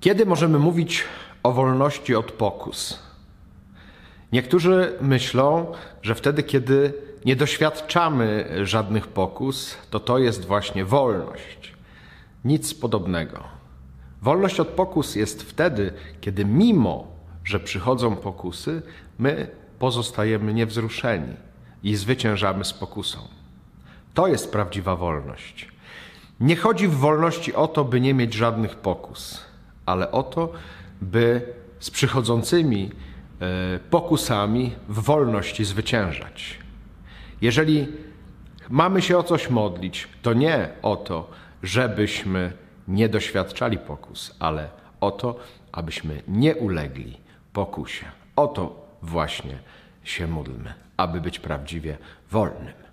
Kiedy możemy mówić o wolności od pokus? Niektórzy myślą, że wtedy, kiedy nie doświadczamy żadnych pokus, to to jest właśnie wolność. Nic podobnego. Wolność od pokus jest wtedy, kiedy mimo, że przychodzą pokusy, my pozostajemy niewzruszeni i zwyciężamy z pokusą. To jest prawdziwa wolność. Nie chodzi w wolności o to, by nie mieć żadnych pokus, ale o to, by z przychodzącymi e, pokusami w wolności zwyciężać. Jeżeli mamy się o coś modlić, to nie o to, żebyśmy nie doświadczali pokus, ale o to, abyśmy nie ulegli pokusie. O to właśnie się módlmy, aby być prawdziwie wolnym.